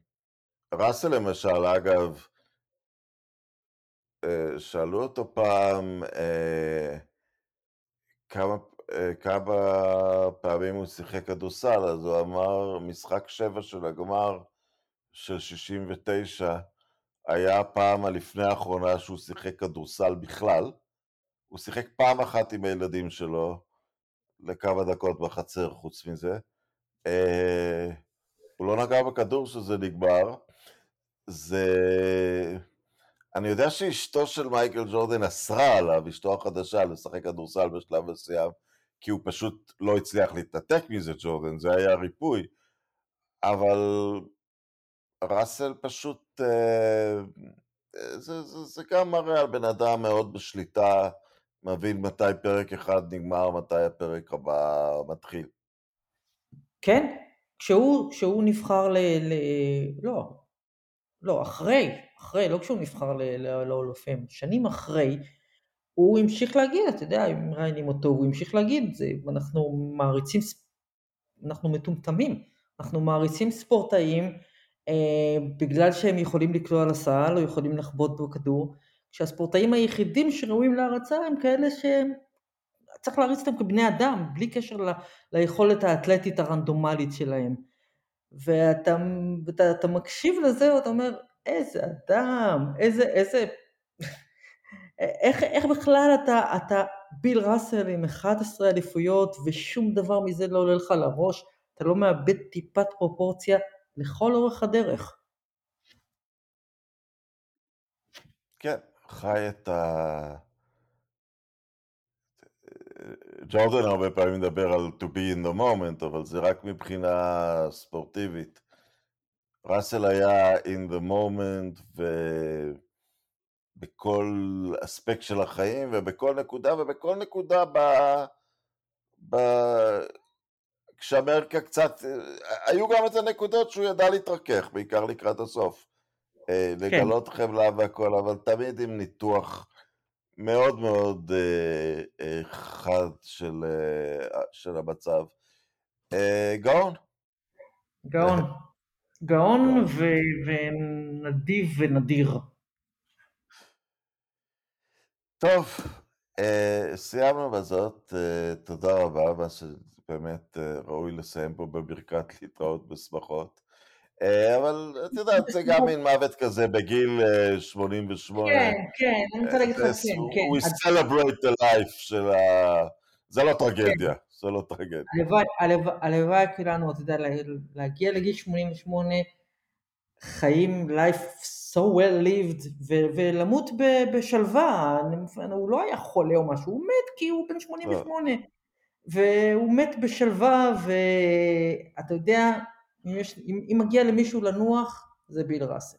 ראסל למשל, אגב, אה, שאלו אותו פעם, אה, כמה, אה, כמה פעמים הוא שיחק כדורסל, אז הוא אמר, משחק שבע של הגמר של 69 היה הפעם הלפני האחרונה שהוא שיחק כדורסל בכלל. הוא שיחק פעם אחת עם הילדים שלו, לכמה דקות בחצר חוץ מזה. אה, הוא לא נגע בכדור שזה נגמר. זה... אני יודע שאשתו של מייקל ג'ורדן אסרה עליו, אשתו החדשה, לשחק כדורסל בשלב מסוים, כי הוא פשוט לא הצליח להתנתק מזה, ג'ורדן, זה היה ריפוי. אבל ראסל פשוט, אה, זה, זה, זה גם מראה על בן אדם מאוד בשליטה, מבין מתי פרק אחד נגמר, מתי הפרק הבא מתחיל. כן, כשהוא, כשהוא נבחר ל... ל... לא, לא, אחרי, אחרי, לא כשהוא נבחר להולופים, שנים אחרי, הוא המשיך להגיד, אתה יודע, אם מראיינים אותו, הוא המשיך להגיד, זה, אנחנו מעריצים, אנחנו מטומטמים, אנחנו מעריצים ספורטאים, בגלל שהם יכולים לקלוע לסל או יכולים לחבוט בכדור, כשהספורטאים היחידים שראויים להערצה הם כאלה שצריך להריץ אותם כבני אדם, בלי קשר ל, ליכולת האתלטית הרנדומלית שלהם. ואתה, ואתה אתה מקשיב לזה ואתה אומר, איזה אדם, איזה, איזה, איך, איך בכלל אתה, אתה ביל ראסל עם 11 אליפויות ושום דבר מזה לא עולה לך לראש, אתה לא מאבד טיפת פרופורציה לכל אורך הדרך. כן, חי את ה... ג'ורדן הרבה פעמים מדבר על to be in the moment, אבל זה רק מבחינה ספורטיבית. ראסל היה in the moment ובכל אספקט של החיים ובכל נקודה, ובכל נקודה ב... ב... כשאמריקה קצת, היו גם את הנקודות שהוא ידע להתרכך, בעיקר לקראת הסוף. אה, כן. לגלות חמלה והכל, אבל תמיד עם ניתוח מאוד מאוד אה, אה, חד של, של המצב. גאון. גאון. גאון ו- ונדיב ונדיר. טוב, סיימנו בזאת, תודה רבה, מה שבאמת ראוי לסיים פה בברכת להתראות בשמחות. אה, אבל את יודעת, זה גם מין מוות כזה בגיל 88. אה, כן, כן, אני רוצה להגיד לך, כן, כן. We celebrate the life של ה... זה לא טרגדיה, כן. זה לא טרגדיה. הלוואי כולנו, אתה יודע, להגיע לגיל 88, חיים, life so well lived, ולמות בשלווה, הוא לא היה חולה או משהו, הוא מת כי הוא בן 88, והוא מת בשלווה, ואתה יודע, אם, יש, אם, אם מגיע למישהו לנוח, זה ביל ראסל.